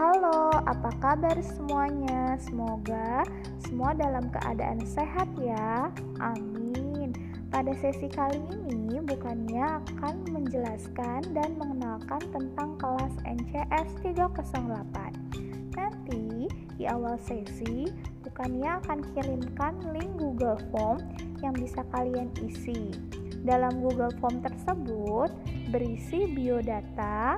apa kabar semuanya? Semoga semua dalam keadaan sehat ya. Amin. Pada sesi kali ini bukannya akan menjelaskan dan mengenalkan tentang kelas NCS 308. Nanti di awal sesi bukannya akan kirimkan link Google Form yang bisa kalian isi. Dalam Google Form tersebut berisi biodata,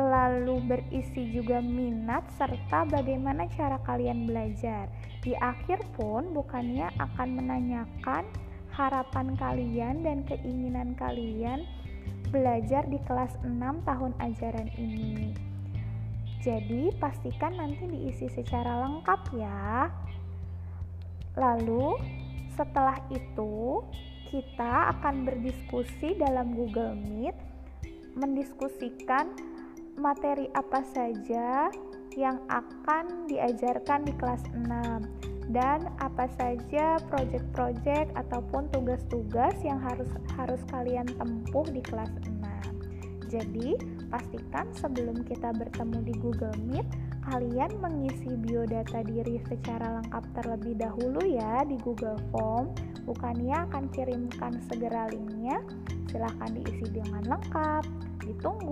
lalu berisi juga minat serta bagaimana cara kalian belajar. Di akhir pun bukannya akan menanyakan harapan kalian dan keinginan kalian belajar di kelas 6 tahun ajaran ini. Jadi, pastikan nanti diisi secara lengkap ya. Lalu, setelah itu, kita akan berdiskusi dalam Google Meet mendiskusikan materi apa saja yang akan diajarkan di kelas 6 dan apa saja proyek-proyek ataupun tugas-tugas yang harus harus kalian tempuh di kelas 6. Jadi, pastikan sebelum kita bertemu di Google Meet, kalian mengisi biodata diri secara lengkap terlebih dahulu ya di Google Form. Bukannya akan kirimkan segera linknya, silahkan diisi dengan lengkap. Ditunggu.